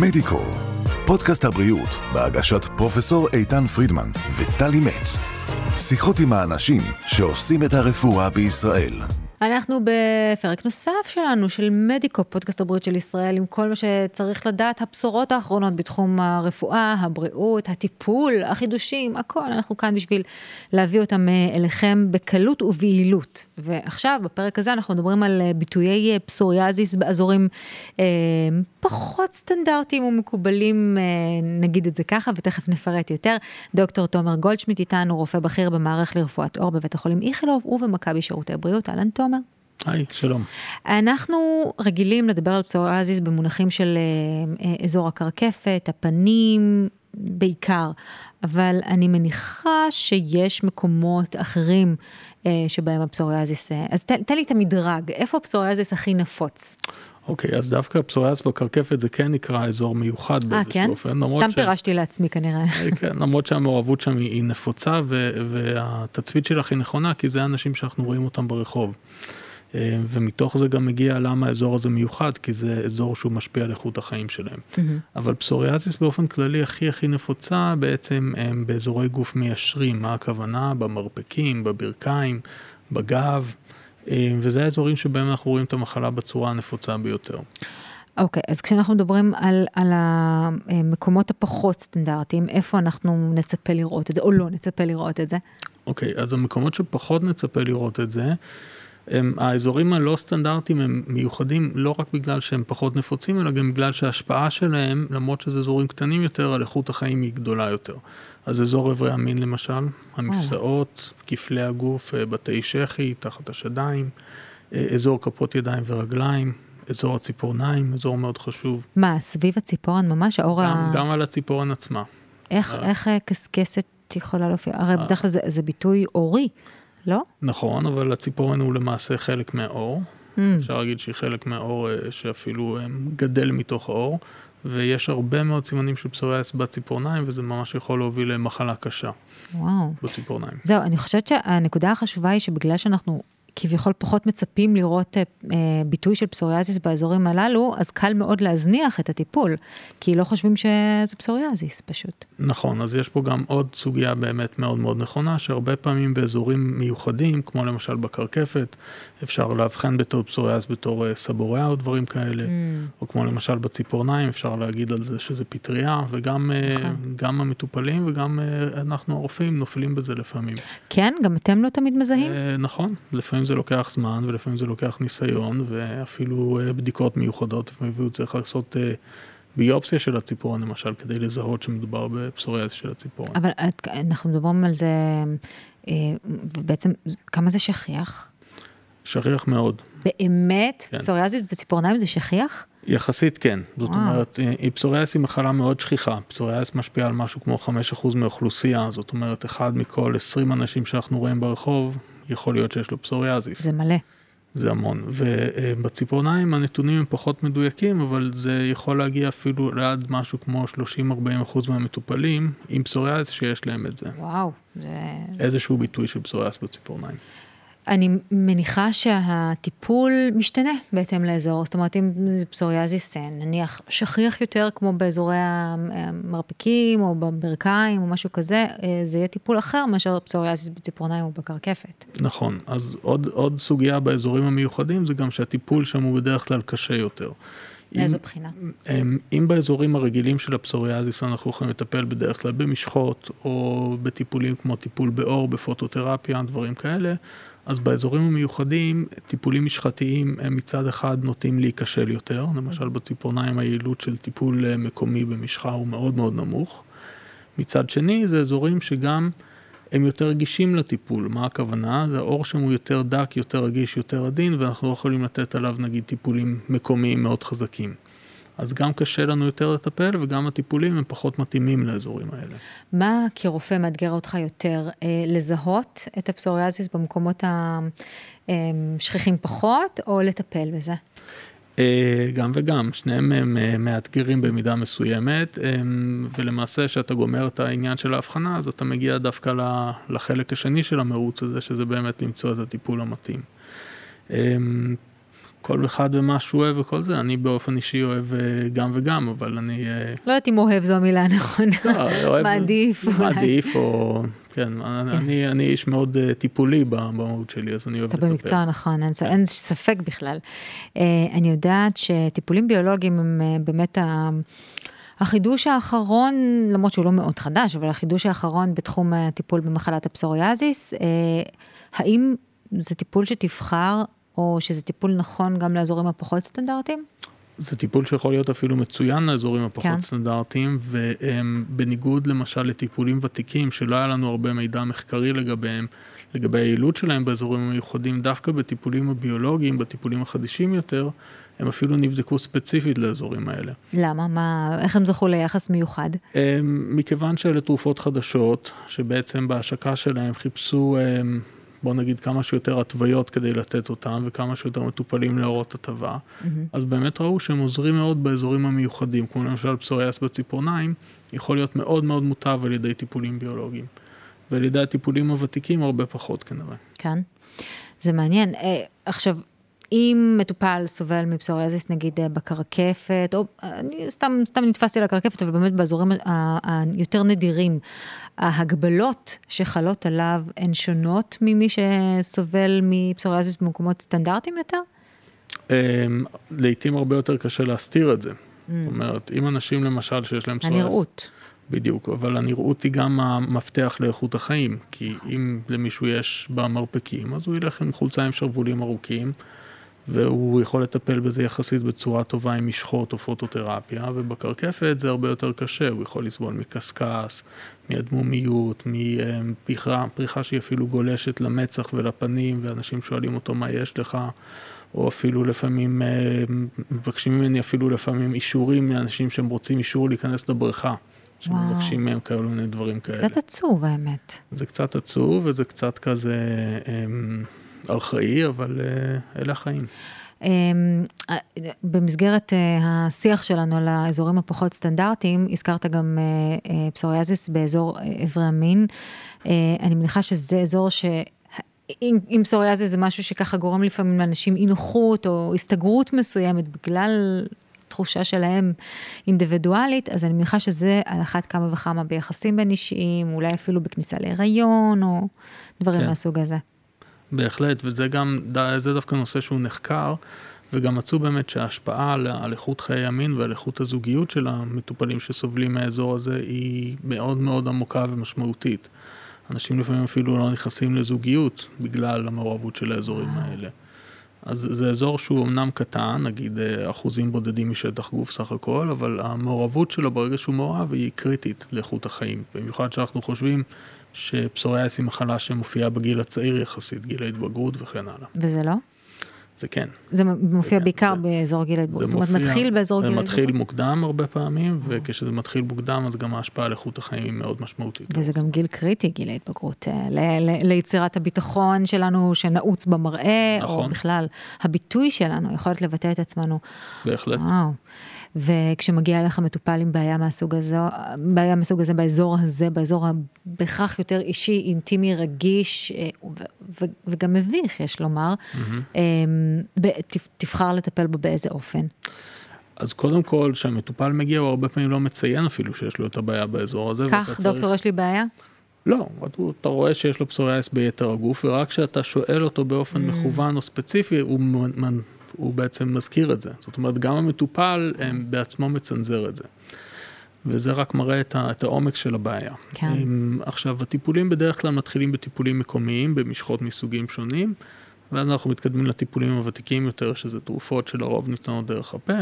מדיקו, פודקאסט הבריאות בהגשת פרופסור איתן פרידמן וטלי מצ. שיחות עם האנשים שעושים את הרפואה בישראל. אנחנו בפרק נוסף שלנו, של מדיקו, פודקאסט הבריאות של ישראל, עם כל מה שצריך לדעת, הבשורות האחרונות בתחום הרפואה, הבריאות, הטיפול, החידושים, הכל. אנחנו כאן בשביל להביא אותם אה, אליכם בקלות וביעילות. ועכשיו, בפרק הזה אנחנו מדברים על אה, ביטויי אה, פסוריאזיס באזורים אה, פחות סטנדרטיים ומקובלים, אה, נגיד את זה ככה, ותכף נפרט יותר. דוקטור תומר גולדשמיט איתנו, רופא בכיר במערכת לרפואת עור בבית החולים איכילוב ובמכבי שירותי בריאות. אהלן תומר. היי, שלום. אנחנו רגילים לדבר על פסוריאזיס במונחים של אה, אה, אזור הקרקפת, הפנים, בעיקר, אבל אני מניחה שיש מקומות אחרים אה, שבהם הפסוריאזיס, אה, אז תן לי את המדרג, איפה הפסוריאזיס הכי נפוץ? אוקיי, אז דווקא הפסוריאזיס בקרקפת זה כן נקרא אזור מיוחד באיזשהו כן? אופן. סתם ש... פירשתי לעצמי כנראה. כן, למרות שהמעורבות שם היא, נפוצה והתצפית שלך היא נכונה, כי זה האנשים שאנחנו רואים אותם ברחוב. אה, ומתוך זה גם מגיע למה האזור הזה מיוחד, כי זה אזור שהוא משפיע על איכות החיים שלהם. Mm-hmm. אבל פסוריאזיס באופן כללי הכי הכי נפוצה בעצם הם באזורי גוף מיישרים, מה הכוונה? במרפקים, בברכיים, בגב, אה, וזה האזורים שבהם אנחנו רואים את המחלה בצורה הנפוצה ביותר. אוקיי, okay, אז כשאנחנו מדברים על, על המקומות הפחות סטנדרטיים, איפה אנחנו נצפה לראות את זה, או לא נצפה לראות את זה? אוקיי, okay, אז המקומות שפחות נצפה לראות את זה, הם, האזורים הלא סטנדרטיים הם מיוחדים לא רק בגלל שהם פחות נפוצים, אלא גם בגלל שההשפעה שלהם, למרות שזה אזורים קטנים יותר, על איכות החיים היא גדולה יותר. אז אזור איברי המין למשל, המפסעות, כפלי הגוף, אה, בתי שחי, תחת השדיים, אה, אזור כפות ידיים ורגליים. אזור הציפורניים, אזור מאוד חשוב. מה, סביב הציפורן ממש? האור גם, ה... גם על הציפורן עצמה. איך, אה. איך קשקשת יכולה להופיע? הרי בדרך כלל זה, זה ביטוי אורי. לא? נכון, אבל הציפורן הוא למעשה חלק מהאור. Mm. אפשר להגיד שהיא חלק מהאור אה, שאפילו אה, גדל מתוך האור, ויש הרבה מאוד סימנים של פסוריאס בציפורניים, וזה ממש יכול להוביל למחלה קשה. וואו. בציפורניים. זהו, אני חושבת שהנקודה החשובה היא שבגלל שאנחנו כביכול פחות מצפים לראות אה, אה, ביטוי של פסוריאזיס באזורים הללו, אז קל מאוד להזניח את הטיפול, כי לא חושבים שזה פסוריאזיס פשוט. נכון, אז יש פה גם עוד סוגיה באמת מאוד מאוד נכונה, שהרבה פעמים באזורים מיוחדים, כמו למשל בקרקפת, אפשר לאבחן בתור פסוריאזיס בתור אה, סבוריה או דברים כאלה, mm. או כמו למשל בציפורניים, אפשר להגיד על זה שזה פטריה, וגם נכון. המטופלים וגם אנחנו הרופאים נופלים בזה לפעמים. כן, גם אתם לא תמיד מזהים? נכון, לפעמים. לפעמים זה לוקח זמן ולפעמים זה לוקח ניסיון ואפילו אה, בדיקות מיוחדות, לפעמים צריך לעשות אה, ביופסיה של הציפורן למשל, כדי לזהות שמדובר בפסוריאזיס של הציפורן. אבל אנחנו מדברים על זה, אה, בעצם כמה זה שכיח? שכיח מאוד. באמת? כן. פסוריאזיס בציפורניים זה שכיח? יחסית כן, זאת וואו. אומרת, פסוריאס היא מחלה מאוד שכיחה, פסוריאס משפיע על משהו כמו 5% מהאוכלוסייה, זאת אומרת, אחד מכל 20 אנשים שאנחנו רואים ברחוב, יכול להיות שיש לו פסוריאזיס. זה מלא. זה המון, ובציפורניים הנתונים הם פחות מדויקים, אבל זה יכול להגיע אפילו לעד משהו כמו 30-40% מהמטופלים עם פסוריאזיס שיש להם את זה. וואו, זה... איזשהו ביטוי של פסוריאזיס בציפורניים. אני מניחה שהטיפול משתנה בהתאם לאזור, זאת אומרת אם זה פסוריאזיס נניח שכיח יותר כמו באזורי המרפקים או בברכיים או משהו כזה, אה, זה יהיה טיפול אחר מאשר פסוריאזיס בציפורניים או בקרקפת. נכון, אז עוד, עוד סוגיה באזורים המיוחדים זה גם שהטיפול שם הוא בדרך כלל קשה יותר. מאיזו בחינה? אם, אם באזורים הרגילים של הפסוריאזיס אנחנו יכולים לטפל בדרך כלל במשחות או בטיפולים כמו טיפול באור, בפוטותרפיה, דברים כאלה, אז באזורים המיוחדים, טיפולים משחתיים הם מצד אחד נוטים להיכשל יותר, למשל בציפורניים היעילות של טיפול אה, מקומי במשחה הוא מאוד מאוד נמוך. מצד שני, זה אזורים שגם הם יותר רגישים לטיפול, מה הכוונה? זה האור שם הוא יותר דק, יותר רגיש, יותר עדין, ואנחנו לא יכולים לתת עליו נגיד טיפולים מקומיים מאוד חזקים. אז גם קשה לנו יותר לטפל וגם הטיפולים הם פחות מתאימים לאזורים האלה. מה כרופא מאתגר אותך יותר, אה, לזהות את הפסוריאזיס במקומות השכיחים פחות, או לטפל בזה? אה, גם וגם, שניהם הם אה, מאתגרים במידה מסוימת, ולמעשה כשאתה גומר את העניין של ההבחנה, אז אתה מגיע דווקא לחלק השני של המרוץ הזה, שזה באמת למצוא את הטיפול המתאים. כל אחד ומה שהוא אוהב וכל זה, אני באופן אישי אוהב אה, גם וגם, אבל אני... אה, לא יודעת אם אוהב זו המילה הנכונה. לא, מעדיף אולי. מעדיף, או... כן, אני, אני איש מאוד אה, טיפולי במהות שלי, אז אני אוהב אתה לטפל. במקצוע הנכון, אין, אין ספק בכלל. אני יודעת שטיפולים ביולוגיים הם באמת ה... החידוש האחרון, למרות שהוא לא מאוד חדש, אבל החידוש האחרון בתחום הטיפול במחלת הפסוריאזיס, האם זה טיפול שתבחר, או שזה טיפול נכון גם לאזורים הפחות סטנדרטיים? זה טיפול שיכול להיות אפילו מצוין לאזורים הפחות כן. סטנדרטיים, ובניגוד למשל לטיפולים ותיקים, שלא היה לנו הרבה מידע מחקרי לגביהם, לגבי היעילות שלהם באזורים המיוחדים, דווקא בטיפולים הביולוגיים, בטיפולים החדישים יותר, הם אפילו נבדקו ספציפית לאזורים האלה. למה? מה, איך הם זכו ליחס מיוחד? אמ, מכיוון שאלה תרופות חדשות, שבעצם בהשקה שלהם חיפשו, אמ, בוא נגיד, כמה שיותר התוויות כדי לתת אותם, וכמה שיותר מטופלים להורות הטבה, אז באמת ראו שהם עוזרים מאוד באזורים המיוחדים, כמו למשל פסוריאס בציפורניים, יכול להיות מאוד מאוד מוטב על ידי טיפולים ביולוגיים. ועל ידי הטיפולים הוותיקים הרבה פחות כנראה. כן. זה מעניין. אה, עכשיו, אם מטופל סובל מפסוריאזיס נגיד אה, בקרקפת, או אני סתם, סתם נתפסתי על הקרקפת, אבל באמת באזורים ה- היותר נדירים, ההגבלות שחלות עליו הן שונות ממי שסובל מפסוריאזיס במקומות סטנדרטיים יותר? אמ, לעתים הרבה יותר קשה להסתיר את זה. זאת אומרת, אם אנשים למשל שיש להם פסוריאס... הנראות. בדיוק, אבל הנראות היא גם המפתח לאיכות החיים, כי אם למישהו יש במרפקים, אז הוא ילך עם חולצה עם שרוולים ארוכים, והוא יכול לטפל בזה יחסית בצורה טובה עם משחות או פוטותרפיה, ובקרקפת זה הרבה יותר קשה, הוא יכול לסבול מקשקש, מאדמומיות, מפריחה פריחה שהיא אפילו גולשת למצח ולפנים, ואנשים שואלים אותו מה יש לך, או אפילו לפעמים, אה, מבקשים ממני אפילו לפעמים אישורים מאנשים שהם רוצים אישור להיכנס לבריכה. שמבקשים מהם כאלו מיני דברים כאלה. קצת עצוב האמת. זה קצת עצוב וזה קצת כזה אמ, ארכאי, אבל אה, אלה החיים. אמ, אה, במסגרת אה, השיח שלנו על האזורים הפחות סטנדרטיים, הזכרת גם פסוריאזיס באזור איברי המין. אני מניחה שזה אזור ש... אם, אם פסוריאזיס זה משהו שככה גורם לפעמים לאנשים אי נוחות או הסתגרות מסוימת בגלל תחושה שלהם אינדיבידואלית, אז אני מניחה שזה על אחת כמה וכמה ביחסים בין אישיים, אולי אפילו בכניסה להיריון או דברים כן. מהסוג הזה. בהחלט, וזה גם, זה דווקא נושא שהוא נחקר, וגם מצאו באמת שההשפעה על, על איכות חיי המין ועל איכות הזוגיות של המטופלים שסובלים מהאזור הזה היא מאוד מאוד עמוקה ומשמעותית. אנשים לפעמים אפילו לא נכנסים לזוגיות בגלל המעורבות של האזורים האלה. אז זה אזור שהוא אמנם קטן, נגיד אה, אחוזים בודדים משטח גוף סך הכל, אבל המעורבות שלו ברגע שהוא מעורב היא קריטית לאיכות החיים. במיוחד שאנחנו חושבים שפסוריאס היא מחלה שמופיעה בגיל הצעיר יחסית, גיל ההתבגרות וכן הלאה. וזה לא? זה כן. זה מופיע כן, בעיקר זה- באזור גיל ההתבגרות. זה זאת אומרת, מתחיל באזור גיל זה ההתבגרות. מתחיל מוקדם הרבה פעמים, וכשזה מתחיל מוקדם אז גם ההשפעה על איכות החיים היא מאוד משמעותית. וזה גם גיל קריטי, גיל ההתבגרות, אה, ל- ל- ליצירת הביטחון שלנו שנעוץ במראה, או נכון. בכלל, הביטוי שלנו, היכולת לבטא את עצמנו. בהחלט. וואו. וכשמגיע אליך מטופל עם בעיה מהסוג הזה, בעיה מהסוג הזה באזור הזה, באזור בהכרח יותר אישי, אינטימי, רגיש, אה, ו- ו- וגם מביך, יש לומר, אה, ת- תבחר לטפל בו באיזה אופן. אז קודם כל, כשהמטופל מגיע, הוא הרבה פעמים לא מציין אפילו שיש לו את הבעיה באזור הזה. כך, צריך- דוקטור, יש לי בעיה? לא, אתה- רואה שיש לו פסוריאס ביתר הגוף, ורק כשאתה שואל אותו באופן Mm. מכוון או ספציפי, הוא, הוא בעצם מזכיר את זה. זאת אומרת, גם המטופל הם, בעצמו מצנזר את זה. וזה רק מראה את, ה, את העומק של הבעיה. כן. הם, עכשיו, הטיפולים בדרך כלל מתחילים בטיפולים מקומיים, במשחות מסוגים שונים, ואז אנחנו מתקדמים לטיפולים הוותיקים יותר, שזה תרופות שלרוב ניתנות דרך הפה.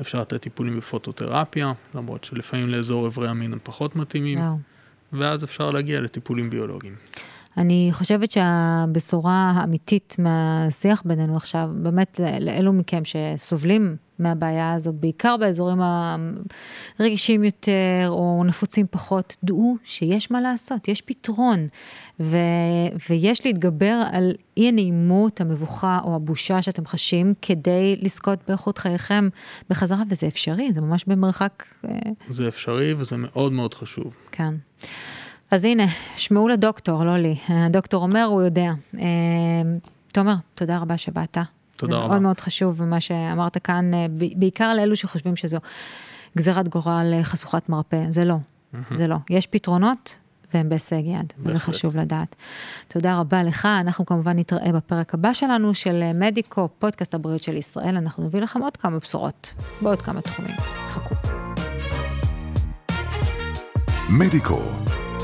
אפשר לתת טיפולים בפוטותרפיה, למרות שלפעמים לאזור איברי המין הם פחות מתאימים. וואו. ואז אפשר להגיע לטיפולים ביולוגיים. אני חושבת שהבשורה האמיתית מהשיח בינינו עכשיו, באמת לאלו מכם שסובלים מהבעיה הזו, בעיקר באזורים הרגישים יותר או נפוצים פחות, דעו שיש מה לעשות, יש פתרון, ו- ויש להתגבר על אי הנעימות, המבוכה או הבושה שאתם חשים כדי לזכות באיכות חייכם בחזרה, וזה אפשרי, זה ממש במרחק, אה, זה אפשרי וזה מאוד מאוד חשוב. כן. אז הנה, שמעו לדוקטור, לא לי. הדוקטור אומר, הוא יודע. אה, תומר, תודה רבה שבאת. תודה זה רבה. מאוד מאוד חשוב, מה שאמרת כאן, אה, בעיקר לאלו שחושבים שזו גזירת גורל אה, חשוכת מרפא, זה לא, זה לא. יש פתרונות. והם בהישג יד, וזה. חשוב לדעת. תודה רבה לך, אנחנו כמובן נתראה בפרק הבא שלנו של אה, מדיקו, פודקאסט הבריאות של ישראל, אנחנו נביא לכם עוד כמה בשורות, בעוד כמה תחומים. חכו. מדיקו,